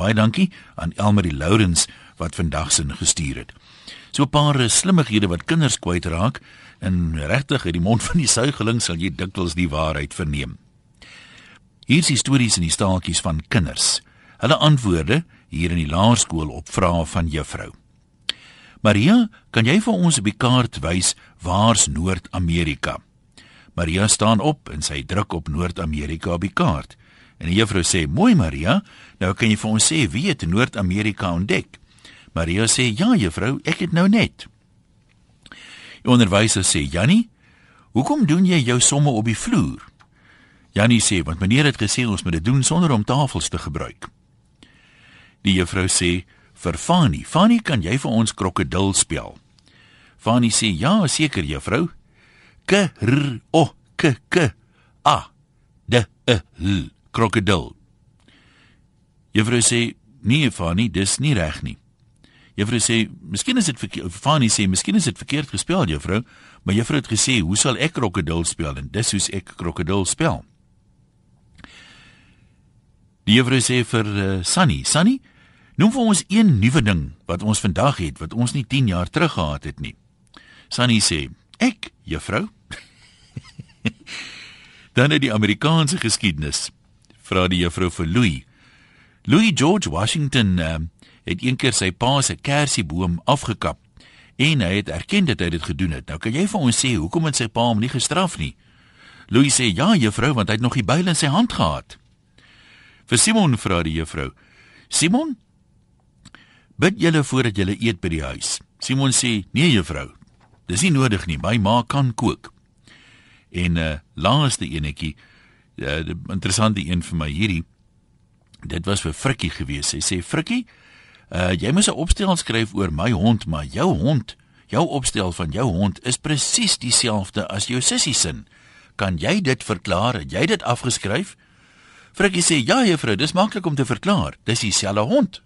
Baie dankie aan Elmarie Lourens wat vandag sin gestuur het. So 'n paar slimmighede wat kinders kwytraak en regtig uit die mond van die suigeling sal jy dikwels die waarheid verneem. Hier is stories in die staaltjies van kinders. Hulle antwoorde hier in die laerskool op vrae van juffrou. Maria, kan jy vir ons op die kaart wys waar's Noord-Amerika? Maria staan op en sy druk op Noord-Amerika op die kaart. En die juffrou sê: "Mooi Maria, nou kan jy vir ons sê wie het Noord-Amerika ontdek?" Maria sê: "Ja juffrou, ek het nou net." Die onderwyser sê: "Jannie, hoekom doen jy jou somme op die vloer?" Jannie sê: "Want meneer het gesê ons moet dit doen sonder om tafels te gebruik." Die juffrou sê: "Vir Fani, Fani, kan jy vir ons krokodil spel?" Fani sê: "Ja, seker juffrou." K r o k k a d e l krokodil. Juffrou sê: "Nee, Fani, dis nie reg nie." Juffrou sê: "Miskien is dit verkeerd." Fani sê: "Miskien is dit verkeerd gespel, juffrou." Maar juffrou het gesê: "Hoe sal ek krokodil spel?" En dis hoe ek krokodil spel. Die juffrou sê vir uh, Sunny: "Sunny, noem vir ons een nuwe ding wat ons vandag het wat ons nie 10 jaar terug gehad het nie." Sunny sê: "Ek, juffrou." Dan het die Amerikaanse geskiedenis vra die juffrou vir Louis. Louis George Washington uh, het eendag sy pa se kersieboom afgekap en hy het erken dat hy dit gedoen het. Nou kan jy vir ons sê hoekom het sy pa hom nie gestraf nie? Louis sê ja, juffrou, want hy het nog die byl in sy hand gehad. Vir Simon vra die juffrou: "Simon, bid julle voordat julle eet by die huis?" Simon sê: "Nee, juffrou. Dis nie nodig nie. My ma kan kook." En uh laaste enetjie, uh, die interessante een vir my hierdie. Dit was vir Frikkie gewees. Hy sê Frikkie, uh jy moet 'n opstel skryf oor my hond, maar jou hond, jou opstel van jou hond is presies dieselfde as jou sussie se. Kan jy dit verklaar? Het jy dit afgeskryf? Frikkie sê ja, juffrou, dis maklik om te verklaar. Dis dieselfde hond.